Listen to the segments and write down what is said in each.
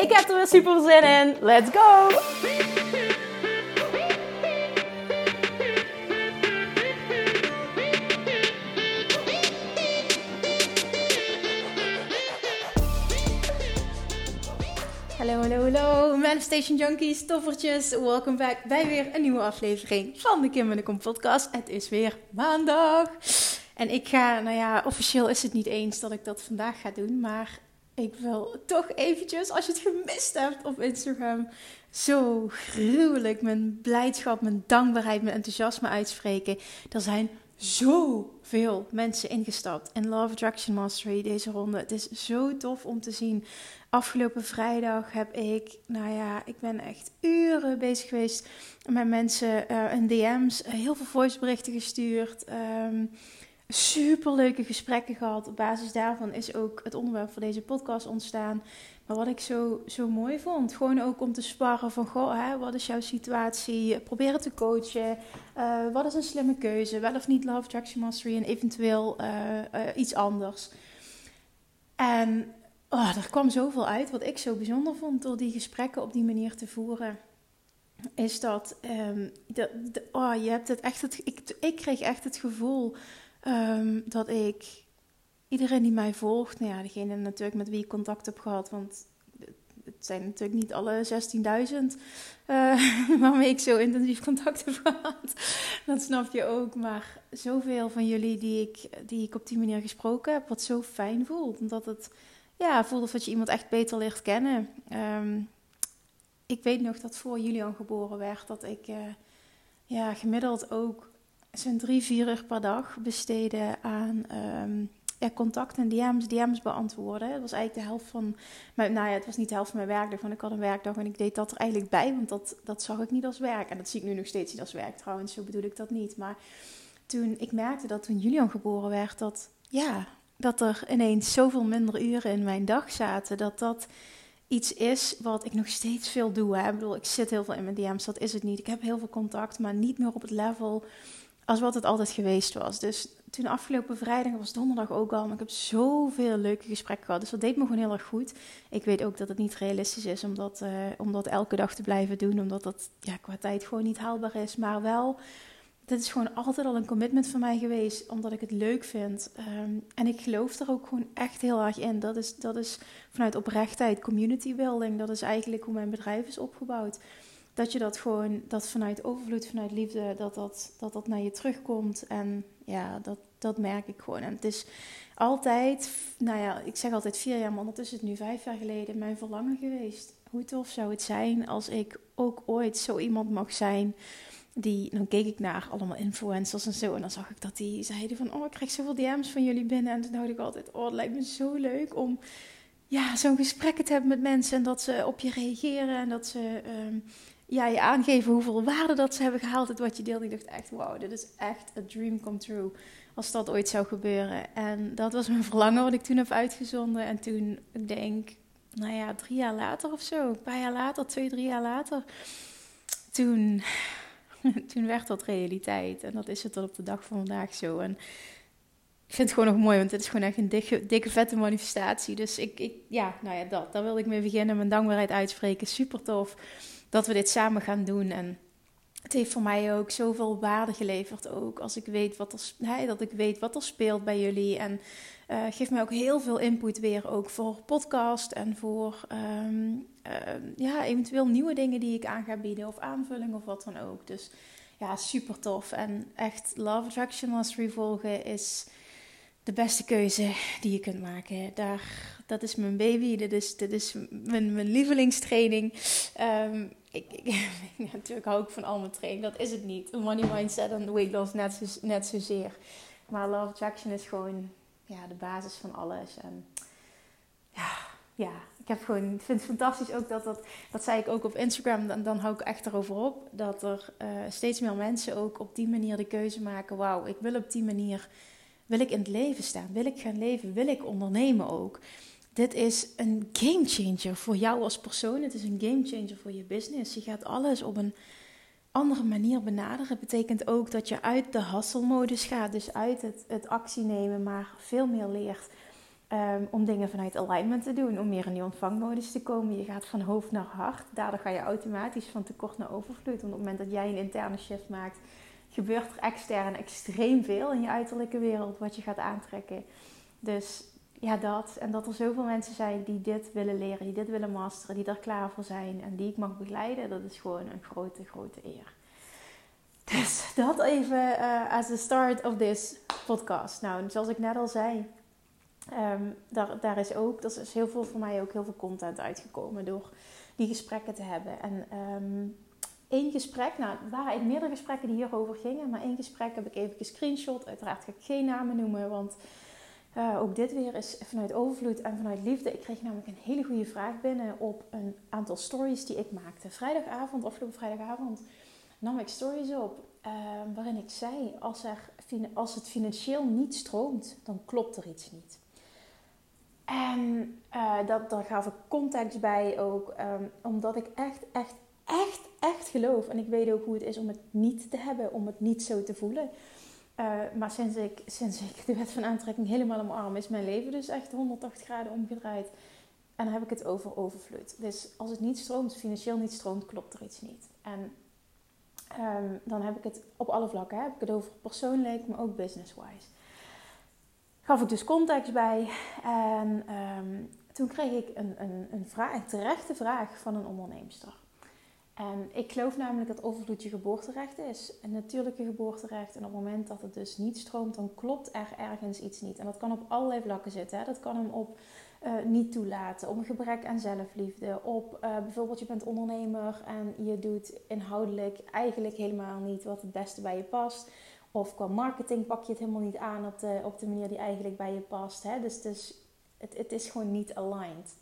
Ik heb er weer super zin in. Let's go! Hallo, hallo, hallo, Manifestation Junkies, toffertjes. Welkom back bij weer een nieuwe aflevering van de Kim en de Kom podcast. Het is weer maandag. En ik ga, nou ja, officieel is het niet eens dat ik dat vandaag ga doen, maar ik wil toch eventjes, als je het gemist hebt op Instagram, zo gruwelijk mijn blijdschap, mijn dankbaarheid, mijn enthousiasme uitspreken. Er zijn zoveel mensen ingestapt in Love Attraction Mastery deze ronde. Het is zo tof om te zien. Afgelopen vrijdag heb ik, nou ja, ik ben echt uren bezig geweest met mensen uh, in DM's, heel veel voiceberichten gestuurd. Um, super leuke gesprekken gehad. Op basis daarvan is ook het onderwerp voor deze podcast ontstaan. Maar wat ik zo, zo mooi vond, gewoon ook om te sparren van, goh, hè, wat is jouw situatie? Proberen te coachen. Uh, wat is een slimme keuze? Wel of niet Love Attraction Mastery en eventueel uh, uh, iets anders. En oh, er kwam zoveel uit. Wat ik zo bijzonder vond door die gesprekken op die manier te voeren. Is dat, de, oh, je hebt het echt, het, ik, ik kreeg echt het gevoel um, dat ik iedereen die mij volgt, nou ja, degene natuurlijk met wie ik contact heb gehad, want het zijn natuurlijk niet alle 16.000 uh, waarmee ik zo intensief contact heb gehad. Dat snap je ook. Maar zoveel van jullie die ik, die ik op die manier gesproken heb, wat zo fijn voelt. Omdat het ja, voelt of dat je iemand echt beter leert kennen. Um, ik weet nog dat voor Julian geboren werd, dat ik uh, ja, gemiddeld ook zo'n drie, vier uur per dag besteedde aan um, ja, contact en DM's, DM's beantwoorden. Dat was eigenlijk de helft van mijn, nou ja, het was niet de helft van mijn werkdag, want ik had een werkdag en ik deed dat er eigenlijk bij, want dat, dat zag ik niet als werk. En dat zie ik nu nog steeds niet als werk trouwens, zo bedoel ik dat niet. Maar toen ik merkte dat toen Julian geboren werd, dat ja, dat er ineens zoveel minder uren in mijn dag zaten, dat dat iets is wat ik nog steeds veel doe. Ik bedoel, ik zit heel veel in mijn DM's, dat is het niet. Ik heb heel veel contact, maar niet meer op het level als wat het altijd geweest was. Dus toen afgelopen vrijdag was donderdag ook al. Maar ik heb zoveel leuke gesprekken gehad. Dus dat deed me gewoon heel erg goed. Ik weet ook dat het niet realistisch is om dat, uh, om dat elke dag te blijven doen. Omdat dat ja, qua tijd gewoon niet haalbaar is. Maar wel, dit is gewoon altijd al een commitment van mij geweest. Omdat ik het leuk vind. Um, en ik geloof er ook gewoon echt heel erg in. Dat is, dat is vanuit oprechtheid, community building. Dat is eigenlijk hoe mijn bedrijf is opgebouwd dat je dat gewoon, dat vanuit overvloed, vanuit liefde, dat dat, dat, dat naar je terugkomt. En ja, dat, dat merk ik gewoon. En het is altijd, nou ja, ik zeg altijd vier jaar, maar ondertussen is het nu vijf jaar geleden mijn verlangen geweest. Hoe tof zou het zijn als ik ook ooit zo iemand mag zijn die, dan keek ik naar allemaal influencers en zo. En dan zag ik dat die zeiden van, oh, ik krijg zoveel DM's van jullie binnen. En toen dacht ik altijd, oh, het lijkt me zo leuk om ja, zo'n gesprek te hebben met mensen. En dat ze op je reageren en dat ze um, ja, je aangeven hoeveel waarde dat ze hebben gehaald uit wat je deelt. Ik dacht echt, wauw, dit is echt een dream come true. Als dat ooit zou gebeuren. En dat was mijn verlangen wat ik toen heb uitgezonden. En toen, ik denk, nou ja, drie jaar later of zo. Een paar jaar later, twee, drie jaar later. Toen, toen werd dat realiteit. En dat is het tot op de dag van vandaag zo. En ik vind het gewoon nog mooi, want het is gewoon echt een dikke, dikke vette manifestatie. Dus ik, ik, ja, nou ja, dat. Daar wilde ik mee beginnen. Mijn dankbaarheid uitspreken. Super tof dat we dit samen gaan doen. En het heeft voor mij ook zoveel waarde geleverd. Ook als ik weet wat er, dat ik weet wat er speelt bij jullie. En uh, geeft mij ook heel veel input weer ook voor podcast en voor um, uh, ja, eventueel nieuwe dingen die ik aan ga bieden of aanvulling of wat dan ook. Dus ja, super tof. En echt Love Attraction Mastery volgen is de beste keuze die je kunt maken. Daar, dat is mijn baby, dit is, dit is mijn, mijn lievelingstraining. Um, ik, natuurlijk hou ik van al mijn training, dat is het niet. Money mindset en weight loss net, zo, net zozeer. Maar love attraction is gewoon ja, de basis van alles. En ja, ja, ik heb gewoon, vind het fantastisch ook dat dat, dat zei ik ook op Instagram, dan, dan hou ik echt erover op, dat er uh, steeds meer mensen ook op die manier de keuze maken, wauw, ik wil op die manier, wil ik in het leven staan, wil ik gaan leven, wil ik ondernemen ook. Dit is een game changer voor jou als persoon, het is een game changer voor je business. Je gaat alles op een andere manier benaderen. betekent ook dat je uit de hustle-modus gaat, dus uit het, het actie nemen, maar veel meer leert Um, om dingen vanuit alignment te doen, om meer in die ontvangmodus te komen. Je gaat van hoofd naar hart. Daardoor ga je automatisch van tekort naar overvloed. Want op het moment dat jij een interne shift maakt, gebeurt er extern extreem veel in je uiterlijke wereld wat je gaat aantrekken. Dus ja, dat. En dat er zoveel mensen zijn die dit willen leren, die dit willen masteren, die er klaar voor zijn en die ik mag begeleiden, dat is gewoon een grote, grote eer. Dus dat even uh, as the start of this podcast. Nou, zoals ik net al zei, Um, daar, daar is ook, dat is heel veel voor mij ook heel veel content uitgekomen door die gesprekken te hebben. En um, één gesprek, nou, er waren meerdere gesprekken die hierover gingen, maar één gesprek heb ik even gescreenshot. Uiteraard ga ik geen namen noemen, want uh, ook dit weer is vanuit overvloed en vanuit liefde. Ik kreeg namelijk een hele goede vraag binnen op een aantal stories die ik maakte. Vrijdagavond, afgelopen vrijdagavond, nam ik stories op uh, waarin ik zei: als, er, als het financieel niet stroomt, dan klopt er iets niet. En uh, dat, daar gaf ik context bij ook, um, omdat ik echt, echt, echt, echt geloof. En ik weet ook hoe het is om het niet te hebben, om het niet zo te voelen. Uh, maar sinds ik, sinds ik de wet van aantrekking helemaal omarm, is mijn leven dus echt 180 graden omgedraaid. En dan heb ik het over overvloed. Dus als het niet stroomt, financieel niet stroomt, klopt er iets niet. En um, dan heb ik het op alle vlakken. Heb ik het over persoonlijk, maar ook business-wise gaf ik dus context bij. En um, toen kreeg ik een, een, een, vraag, een terechte vraag van een onderneemster. En ik geloof namelijk dat overvloed je geboorterecht is. Een natuurlijke geboorterecht. En op het moment dat het dus niet stroomt, dan klopt er ergens iets niet. En dat kan op allerlei vlakken zitten. Hè. Dat kan hem op uh, niet toelaten, op een gebrek aan zelfliefde, op uh, bijvoorbeeld je bent ondernemer en je doet inhoudelijk eigenlijk helemaal niet wat het beste bij je past. Of qua marketing pak je het helemaal niet aan op de, op de manier die eigenlijk bij je past. Hè? Dus, dus het, het is gewoon niet aligned.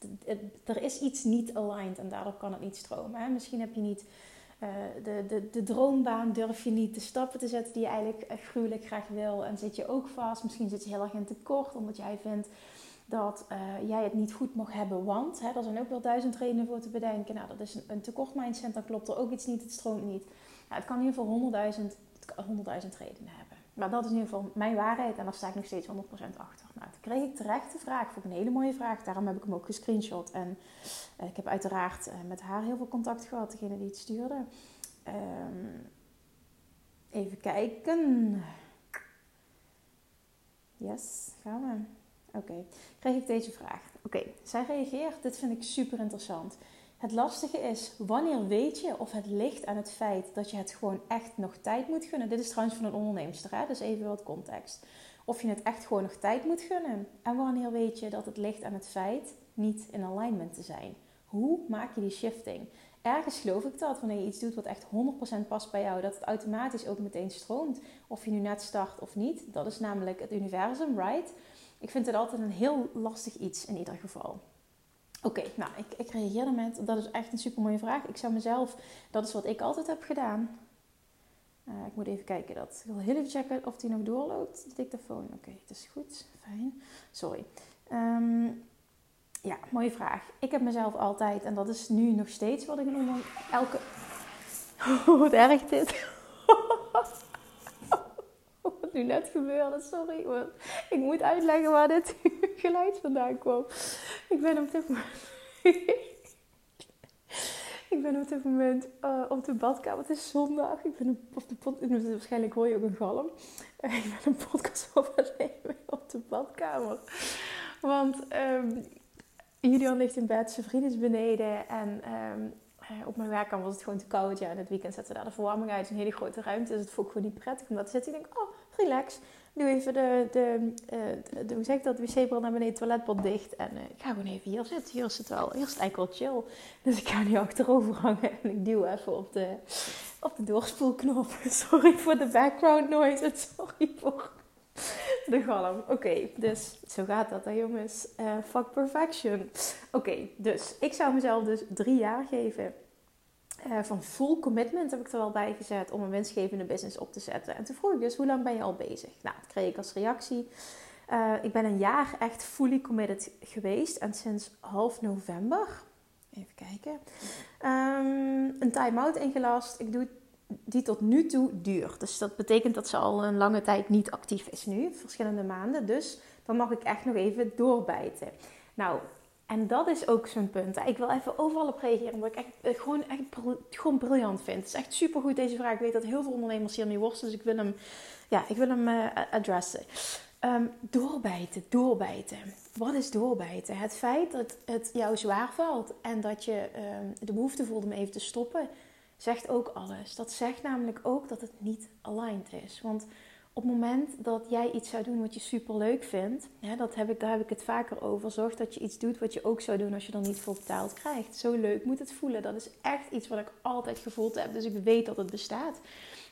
er is iets niet aligned en daardoor kan het niet stromen. Hè? Misschien heb je niet uh, de, de, de droombaan, durf je niet de stappen te zetten die je eigenlijk gruwelijk graag wil. En zit je ook vast. Misschien zit je heel erg in tekort omdat jij vindt dat uh, jij het niet goed mag hebben. Want hè, er zijn ook wel duizend redenen voor te bedenken. Nou, dat is een, een tekort mindset, dan klopt er ook iets niet, het stroomt niet. Nou, het kan in ieder geval honderdduizend honderdduizend redenen hebben. Maar dat is in ieder geval mijn waarheid en daar sta ik nog steeds 100% achter. Nou, toen kreeg ik terecht de vraag, vond ik een hele mooie vraag. Daarom heb ik hem ook gescreenshot. En uh, ik heb uiteraard uh, met haar heel veel contact gehad, degene die het stuurde. Um, even kijken. Yes, gaan we. Oké, kreeg ik deze vraag. Oké, zij reageert. Dit vind ik super interessant. Het lastige is, wanneer weet je of het ligt aan het feit dat je het gewoon echt nog tijd moet gunnen? Dit is trouwens van een onderneemster, hè? dus even wat context. Of je het echt gewoon nog tijd moet gunnen. En wanneer weet je dat het ligt aan het feit niet in alignment te zijn? Hoe maak je die shifting? Ergens geloof ik dat wanneer je iets doet wat echt 100% past bij jou, dat het automatisch ook meteen stroomt. Of je nu net start of niet. Dat is namelijk het universum, right? Ik vind het altijd een heel lastig iets in ieder geval. Oké, nou, ik, ik reageerde met, dat is echt een super mooie vraag. Ik zou mezelf, dat is wat ik altijd heb gedaan. Uh, ik moet even kijken, dat, ik wil heel even checken of die nog doorloopt, de dictafoon. Oké, okay, het is goed, fijn. Sorry. Um, ja, mooie vraag. Ik heb mezelf altijd, en dat is nu nog steeds wat ik noem, elke... Wat erg dit. net gebeurde, sorry. Ik moet uitleggen waar dit geluid vandaan kwam. Ik ben op dit moment. ik ben op dit moment uh, op de badkamer. Het is zondag. Ik ben op de podcast. Waarschijnlijk hoor je ook een galm. Ik ben een podcast overnemen op de badkamer. Want um, Julian ligt in bed, zijn vriend is beneden. En um, op mijn werkkamer was het gewoon te koud. Ja, en het weekend zetten we daar de verwarming uit. Een hele grote ruimte. Dus het ik gewoon niet prettig om dat te zitten. Ik denk, oh, relax. Doe even de, de, uh, de hoe zeg ik dat, wc-bril naar beneden, toiletpot dicht. En uh, ik ga gewoon even hier zitten. Hier is het wel, hier is eigenlijk wel chill. Dus ik ga nu achterover hangen en ik duw even op de, op de doorspoelknop. Sorry voor de background noise en sorry voor de galm. Oké, dus zo gaat dat hè jongens. Uh, fuck perfection. Oké, dus ik zou mezelf dus drie jaar geven. Uh, van full commitment heb ik er wel bij gezet om een winstgevende business op te zetten. En toen vroeg ik dus, hoe lang ben je al bezig? Nou, dat kreeg ik als reactie. Uh, ik ben een jaar echt fully committed geweest. En sinds half november, even kijken, um, een time-out ingelast. Ik doe die tot nu toe duurt. Dus dat betekent dat ze al een lange tijd niet actief is nu, verschillende maanden. Dus dan mag ik echt nog even doorbijten. Nou, en dat is ook zo'n punt. Ik wil even overal op reageren, omdat ik echt, eh, gewoon, echt gewoon briljant vind. Het is echt supergoed deze vraag. Ik weet dat heel veel ondernemers hiermee worstelen, dus ik wil hem, ja, ik wil hem uh, adressen. Um, doorbijten, doorbijten. Wat is doorbijten? Het feit dat het jou zwaar valt en dat je um, de behoefte voelt om even te stoppen, zegt ook alles. Dat zegt namelijk ook dat het niet aligned is. Want op het moment dat jij iets zou doen wat je super leuk vindt, dat heb ik, daar heb ik het vaker over. Zorg dat je iets doet wat je ook zou doen als je er niet voor betaald krijgt. Zo leuk moet het voelen. Dat is echt iets wat ik altijd gevoeld heb. Dus ik weet dat het bestaat.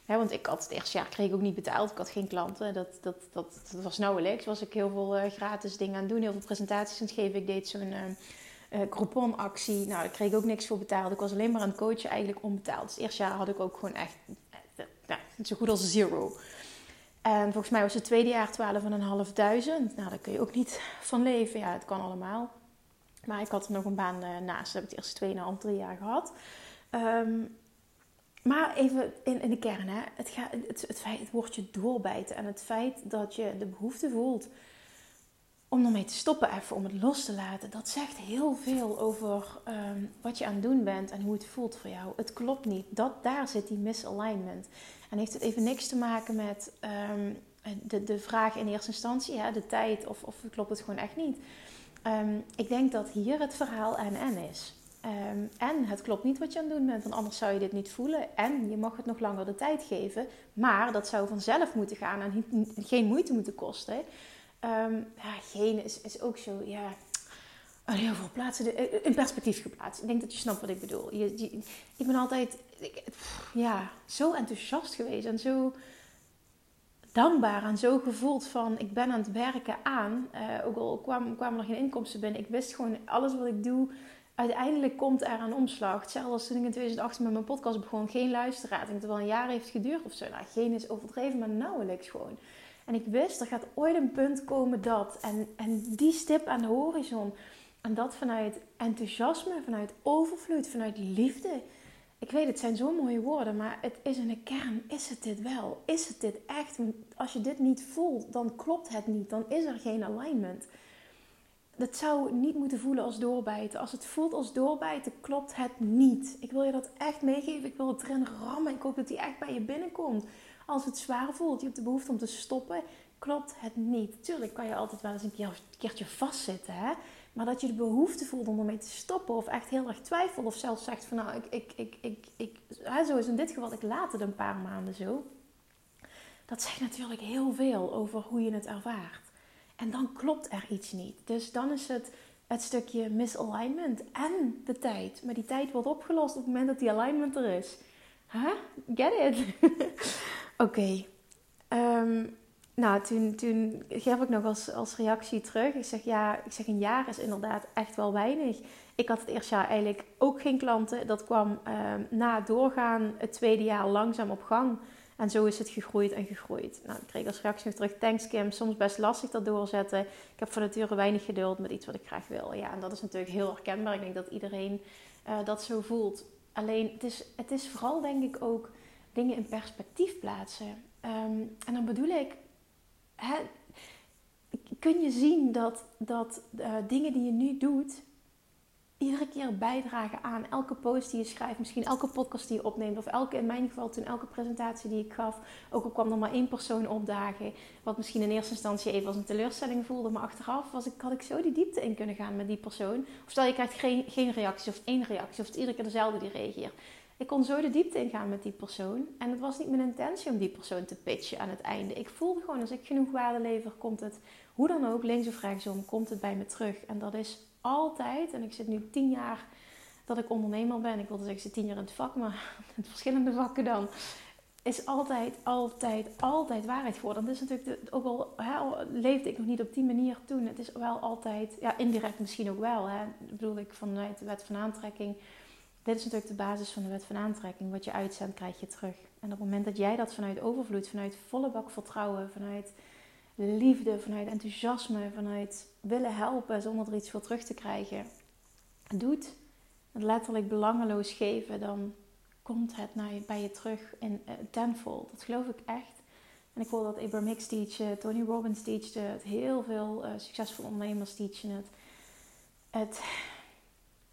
want ik had het eerste jaar kreeg ik ook niet betaald. Ik had geen klanten. Dat, dat, dat, dat was nauwelijks. Was ik heel veel uh, gratis dingen aan het doen. Heel veel presentaties aan het geven. Ik deed zo'n... Uh, uh, Groupon-actie. Nou, daar kreeg ik ook niks voor betaald. Ik was alleen maar aan het coachen, eigenlijk onbetaald. Dus het eerste jaar had ik ook gewoon echt nou, zo goed als zero. En volgens mij was het tweede jaar 12.500. Nou, daar kun je ook niet van leven. Ja, het kan allemaal. Maar ik had nog een baan uh, naast. Dat heb ik het eerste 2,5, 3 jaar gehad. Um, maar even in, in de kern, hè. Het, gaat, het, het, feit, woordje doorbijten en het feit dat je de behoefte voelt om ermee te stoppen, even om het los te laten, dat zegt heel veel over um, wat je aan het doen bent en hoe het voelt voor jou. Het klopt niet. Dat, daar zit die misalignment. Heeft het even niks te maken met um, de, de vraag in eerste instantie, ja, de tijd, of, of klopt het gewoon echt niet. Um, ik denk dat hier het verhaal en en is. en het klopt niet wat je aan het doen bent, want anders zou je dit niet voelen. En je mag het nog langer de tijd geven, maar dat zou vanzelf moeten gaan en geen moeite moeten kosten. Ja, geen is, is ook zo, ja, aan heel veel plaatsen in eh, perspectief geplaatst. Ik denk dat je snapt wat ik bedoel. Je, ik ben altijd ja, zo enthousiast geweest en zo dankbaar en zo gevoeld van ik ben aan het werken aan. Uh, ook al kwamen, kwamen er geen inkomsten binnen. Ik wist gewoon alles wat ik doe. Uiteindelijk komt er een omslag. Hetzelfde als toen ik in 2018 met mijn podcast begon. Geen luisteraar. Ik denk dat het wel een jaar heeft geduurd of zo. Nou, geen is overdreven, maar nauwelijks gewoon. En ik wist, er gaat ooit een punt komen dat. En, en die stip aan de horizon. En dat vanuit enthousiasme, vanuit overvloed, vanuit liefde. Ik weet, het zijn zo mooie woorden, maar het is in de kern, is het dit wel? Is het dit echt? als je dit niet voelt, dan klopt het niet. Dan is er geen alignment. Dat zou niet moeten voelen als doorbijten. Als het voelt als doorbijten, klopt het niet. Ik wil je dat echt meegeven. Ik wil het erin rammen. Ik hoop dat die echt bij je binnenkomt. Als het zwaar voelt, je hebt de behoefte om te stoppen, klopt het niet. Tuurlijk kan je altijd wel eens een, keer, een keertje vastzitten, hè? Maar dat je de behoefte voelt om ermee te stoppen, of echt heel erg twijfelt, of zelfs zegt van nou, ik, ik, ik, ik, ik hè, zo is in dit geval, ik laat het een paar maanden zo. Dat zegt natuurlijk heel veel over hoe je het ervaart. En dan klopt er iets niet. Dus dan is het het stukje misalignment en de tijd. Maar die tijd wordt opgelost op het moment dat die alignment er is. Huh? Get it? Oké. Ehm, nou, toen, toen gaf ik nog als, als reactie terug. Ik zeg ja, ik zeg een jaar is inderdaad echt wel weinig. Ik had het eerste jaar eigenlijk ook geen klanten. Dat kwam ehm, na doorgaan het tweede jaar langzaam op gang. En zo is het gegroeid en gegroeid. Nou, ik kreeg als reactie nog terug: Thanks Kim, soms best lastig dat doorzetten. Ik heb van nature weinig geduld met iets wat ik graag wil. Ja, en dat is natuurlijk heel herkenbaar. Ik denk dat iedereen uh, dat zo voelt. Alleen, het is, het is vooral denk ik ook dingen in perspectief plaatsen. Um, en dan bedoel ik, hè, kun je zien dat, dat uh, dingen die je nu doet, iedere keer bijdragen aan elke post die je schrijft, misschien elke podcast die je opneemt, of elke, in mijn geval toen elke presentatie die ik gaf, ook al kwam er maar één persoon opdagen, wat misschien in eerste instantie even als een teleurstelling voelde, maar achteraf was ik, had ik zo die diepte in kunnen gaan met die persoon. Of stel je krijgt geen, geen reactie of één reactie, of het iedere keer dezelfde die reageert. Ik kon zo de diepte ingaan met die persoon. En het was niet mijn intentie om die persoon te pitchen aan het einde. Ik voelde gewoon, als ik genoeg waarde lever, komt het, hoe dan ook, links of rechtsom, komt het bij me terug. En dat is altijd, en ik zit nu tien jaar dat ik ondernemer ben. Ik wilde zeggen, ik zit tien jaar in het vak, maar in verschillende vakken dan. is altijd, altijd, altijd waarheid geworden. Dat is natuurlijk, ook al hè, leefde ik nog niet op die manier toen, het is wel altijd, ja, indirect misschien ook wel. Hè, bedoel ik vanuit de wet van aantrekking. Dit is natuurlijk de basis van de wet van aantrekking. Wat je uitzendt, krijg je terug. En op het moment dat jij dat vanuit overvloed, vanuit volle bak vertrouwen, vanuit liefde, vanuit enthousiasme, vanuit willen helpen zonder er iets voor terug te krijgen, doet, het letterlijk belangeloos geven, dan komt het naar je, bij je terug in uh, tenfold. Dat geloof ik echt. En ik hoor dat Abraham Hicks teachen, Tony Robbins teachte het, heel veel uh, succesvolle ondernemers teachen het. Het,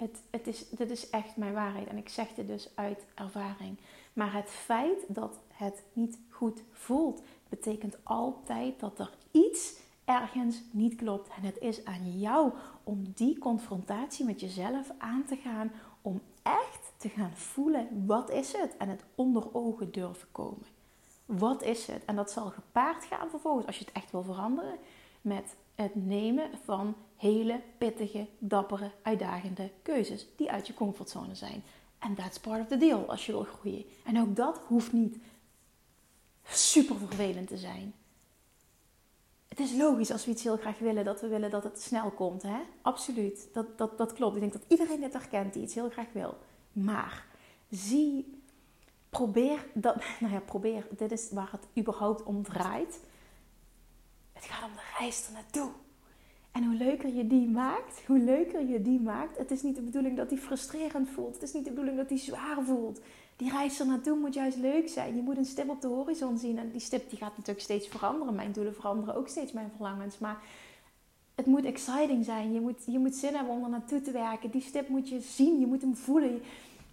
het, het is, dit is echt mijn waarheid en ik zeg dit dus uit ervaring. Maar het feit dat het niet goed voelt, betekent altijd dat er iets ergens niet klopt. En het is aan jou om die confrontatie met jezelf aan te gaan, om echt te gaan voelen wat is het en het onder ogen durven komen. Wat is het? En dat zal gepaard gaan vervolgens, als je het echt wil veranderen, met het nemen van hele pittige, dappere, uitdagende keuzes die uit je comfortzone zijn. En that's part of the deal als je wil groeien. En ook dat hoeft niet super vervelend te zijn. Het is logisch als we iets heel graag willen, dat we willen dat het snel komt. Hè? Absoluut, dat, dat, dat klopt. Ik denk dat iedereen dit herkent die iets heel graag wil. Maar zie, probeer dat, nou ja, probeer, dit is waar het überhaupt om draait. Het gaat om de reis er naartoe. En hoe leuker je die maakt, hoe leuker je die maakt. Het is niet de bedoeling dat die frustrerend voelt. Het is niet de bedoeling dat die zwaar voelt. Die reis er naartoe moet juist leuk zijn. Je moet een stip op de horizon zien. En die stip die gaat natuurlijk steeds veranderen. Mijn doelen veranderen ook steeds, mijn verlangens. Maar het moet exciting zijn. Je moet, je moet zin hebben om er naartoe te werken. Die stip moet je zien. Je moet hem voelen.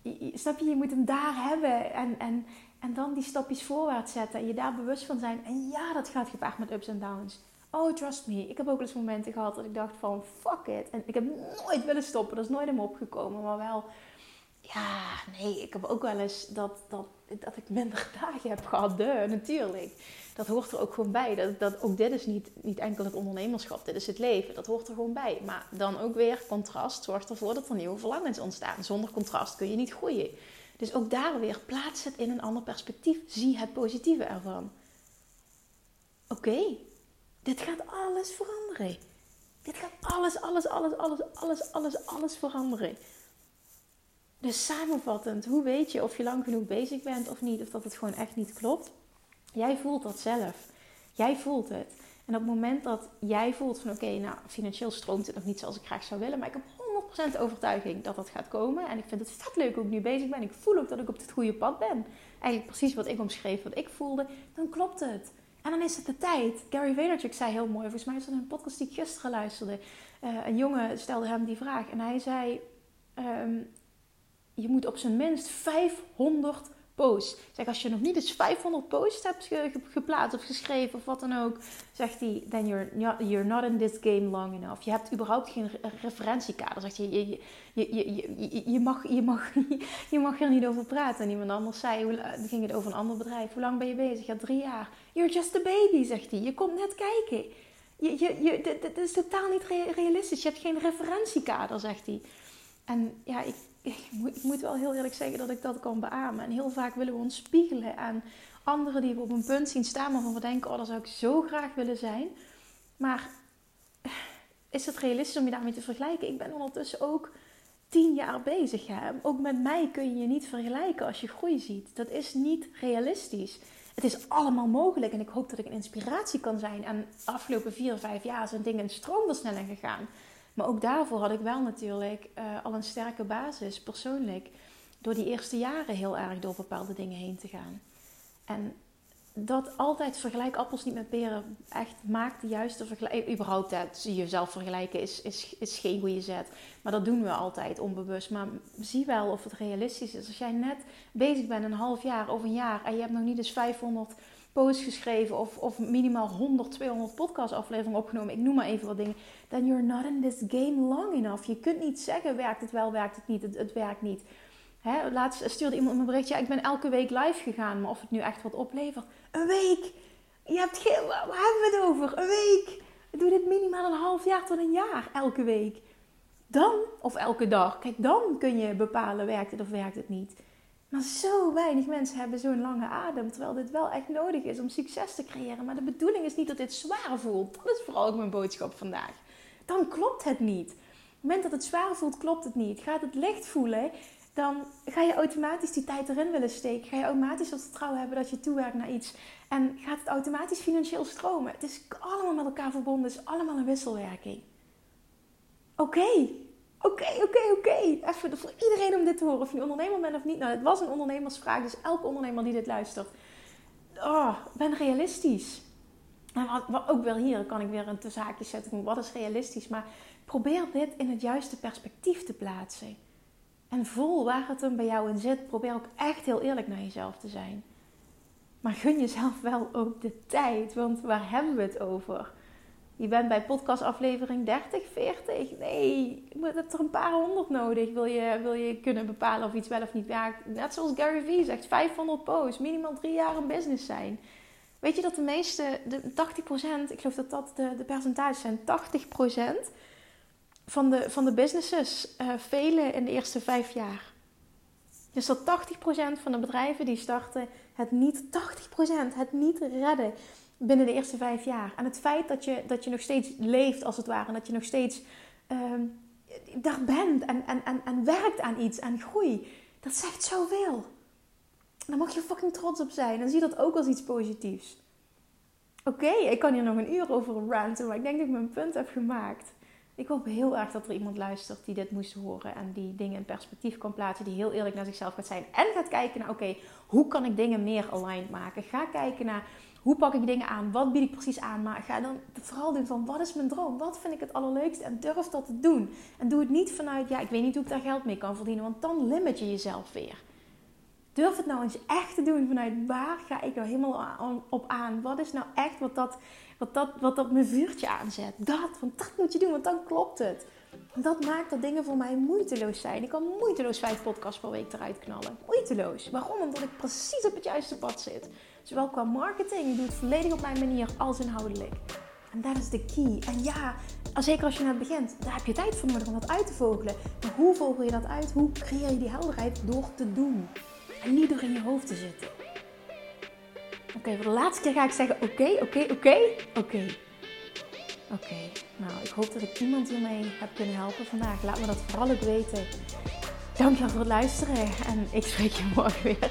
Je, snap je? Je moet hem daar hebben. En, en, en dan die stapjes voorwaarts zetten. En je daar bewust van zijn. En ja, dat gaat gepaard met ups en downs. Oh, trust me. Ik heb ook wel eens momenten gehad dat ik dacht van fuck it. En ik heb nooit willen stoppen. Dat is nooit in me opgekomen. Maar wel, ja, nee. Ik heb ook wel eens dat, dat, dat ik minder dagen heb gehad. De, natuurlijk. Dat hoort er ook gewoon bij. Dat, dat, ook dit is niet, niet enkel het ondernemerschap. Dit is het leven. Dat hoort er gewoon bij. Maar dan ook weer contrast zorgt ervoor dat er nieuwe verlangens ontstaan. Zonder contrast kun je niet groeien. Dus ook daar weer plaats het in een ander perspectief. Zie het positieve ervan. Oké, dit gaat alles veranderen. Dit gaat alles, alles, alles, alles, alles, alles, alles veranderen. Dus samenvattend, hoe weet je of je lang genoeg bezig bent of niet, of dat het gewoon echt niet klopt? Jij voelt dat zelf. Jij voelt het. En op het moment dat jij voelt van oké, nou financieel stroomt het nog niet zoals ik graag zou willen, maar ik heb 100% overtuiging dat dat gaat komen. En ik vind het vet leuk hoe ik nu bezig ben. Ik voel ook dat ik op het goede pad ben. Eigenlijk precies wat ik omschreef, wat ik voelde. Dan klopt het. En dan is het de tijd. Gary Vaynerchuk zei heel mooi, volgens mij is dat een podcast die ik gisteren luisterde. Uh, een jongen stelde hem die vraag en hij zei: um, Je moet op zijn minst 500 posts. Zeg, als je nog niet eens 500 posts hebt geplaatst of geschreven of wat dan ook, zegt hij: Then you're not, you're not in this game long enough. Je hebt überhaupt geen referentiekader. Zegt hij: je, je, je, je, mag, je, mag, je mag er niet over praten. En iemand anders zei: hoe, ging het over een ander bedrijf. Hoe lang ben je bezig? Ja, drie jaar. You're just a baby, zegt hij. Je komt net kijken. Je, je, je, dit, is totaal niet realistisch. Je hebt geen referentiekader, zegt hij. En ja, ik, ik, moet, ik moet wel heel eerlijk zeggen dat ik dat kan beamen. En heel vaak willen we ons spiegelen aan anderen die we op een punt zien staan waarvan we denken: oh, dat zou ik zo graag willen zijn. Maar is het realistisch om je daarmee te vergelijken? Ik ben ondertussen ook tien jaar bezig. Hè? Ook met mij kun je je niet vergelijken als je groei ziet. Dat is niet realistisch het is allemaal mogelijk. En ik hoop dat ik een inspiratie kan zijn. En de afgelopen vier, vijf jaar zijn dingen in stroomversnelling gegaan. Maar ook daarvoor had ik wel natuurlijk uh, al een sterke basis, persoonlijk. Door die eerste jaren heel erg door bepaalde dingen heen te gaan. En dat altijd vergelijk appels niet met peren echt maakt de juiste vergelijking. Eh, überhaupt dat jezelf vergelijken is, is, is geen goede zet. Maar dat doen we altijd onbewust. Maar zie wel of het realistisch is. Als jij net bezig bent een half jaar of een jaar en je hebt nog niet eens 500 posts geschreven of, of minimaal 100, 200 podcast afleveringen opgenomen. Ik noem maar even wat dingen. Then you're not in this game long enough. Je kunt niet zeggen werkt het wel, werkt het niet, het, het werkt niet. Hè, laatst stuurde iemand me een berichtje. Ik ben elke week live gegaan. Maar of het nu echt wat oplevert. Een week! Je hebt geen... Waar hebben we het over? Een week! Doe dit minimaal een half jaar tot een jaar. Elke week. Dan, of elke dag. Kijk, dan kun je bepalen werkt het of werkt het niet. Maar zo weinig mensen hebben zo'n lange adem. Terwijl dit wel echt nodig is om succes te creëren. Maar de bedoeling is niet dat dit zwaar voelt. Dat is vooral ook mijn boodschap vandaag. Dan klopt het niet. Op het moment dat het zwaar voelt, klopt het niet. Gaat het licht voelen, dan ga je automatisch die tijd erin willen steken. Ga je automatisch het vertrouwen hebben dat je toewerkt naar iets. En gaat het automatisch financieel stromen. Het is allemaal met elkaar verbonden. Het is allemaal een wisselwerking. Oké, Oké, oké, oké. Even voor iedereen om dit te horen. Of je een ondernemer bent of niet. Nou, het was een ondernemersvraag. Dus elke ondernemer die dit luistert. Oh, ben realistisch. En wat, wat, ook wel hier kan ik weer een zaakje zetten. Wat is realistisch? Maar probeer dit in het juiste perspectief te plaatsen. En voel waar het hem bij jou in zit. Probeer ook echt heel eerlijk naar jezelf te zijn. Maar gun jezelf wel ook de tijd. Want waar hebben we het over? Je bent bij podcastaflevering 30, 40. Nee, je hebt er een paar honderd nodig. Wil je, wil je kunnen bepalen of iets wel of niet werkt. Net zoals Gary Vee zegt, 500 posts. Minimaal drie jaar een business zijn. Weet je dat de meeste, de 80%, ik geloof dat dat de, de percentages zijn. 80% van de, van de businesses velen in de eerste vijf jaar. Dus dat 80% van de bedrijven die starten het niet, 80% het niet redden binnen de eerste vijf jaar. En het feit dat je, dat je nog steeds leeft, als het ware, en dat je nog steeds uh, daar bent en, en, en, en werkt aan iets, aan groei, dat zegt zoveel. Daar mag je fucking trots op zijn en zie dat ook als iets positiefs. Oké, ik kan hier nog een uur over ranten, maar ik denk dat ik mijn punt heb gemaakt. Ik hoop heel erg dat er iemand luistert die dit moest horen en die dingen in perspectief kan plaatsen, die heel eerlijk naar zichzelf gaat zijn en gaat kijken naar, oké, hoe kan ik dingen meer aligned maken? Ga kijken naar hoe pak ik dingen aan? Wat bied ik precies aan? Maar ga dan vooral doen van wat is mijn droom? Wat vind ik het allerleukste? En durf dat te doen. En doe het niet vanuit, ja, ik weet niet hoe ik daar geld mee kan verdienen. Want dan limit je jezelf weer. Durf het nou eens echt te doen vanuit waar ga ik nou helemaal op aan? Wat is nou echt wat dat, wat dat, wat dat mijn vuurtje aanzet? Dat, want dat moet je doen, want dan klopt het. Dat maakt dat dingen voor mij moeiteloos zijn. Ik kan moeiteloos vijf podcasts per week eruit knallen. Moeiteloos. Waarom? Omdat ik precies op het juiste pad zit. Zowel qua marketing, ik doe het volledig op mijn manier, als inhoudelijk. En dat is de key. En ja, zeker als je net begint, daar heb je tijd voor nodig om dat uit te vogelen. Maar hoe vogel je dat uit? Hoe creëer je die helderheid? Door te doen. En niet door in je hoofd te zitten. Oké, voor de laatste keer ga ik zeggen: oké, oké, oké, oké. Oké, nou, ik hoop dat ik iemand hiermee heb kunnen helpen vandaag. Laat me dat vooral ook weten. Dankjewel voor het luisteren en ik spreek je morgen weer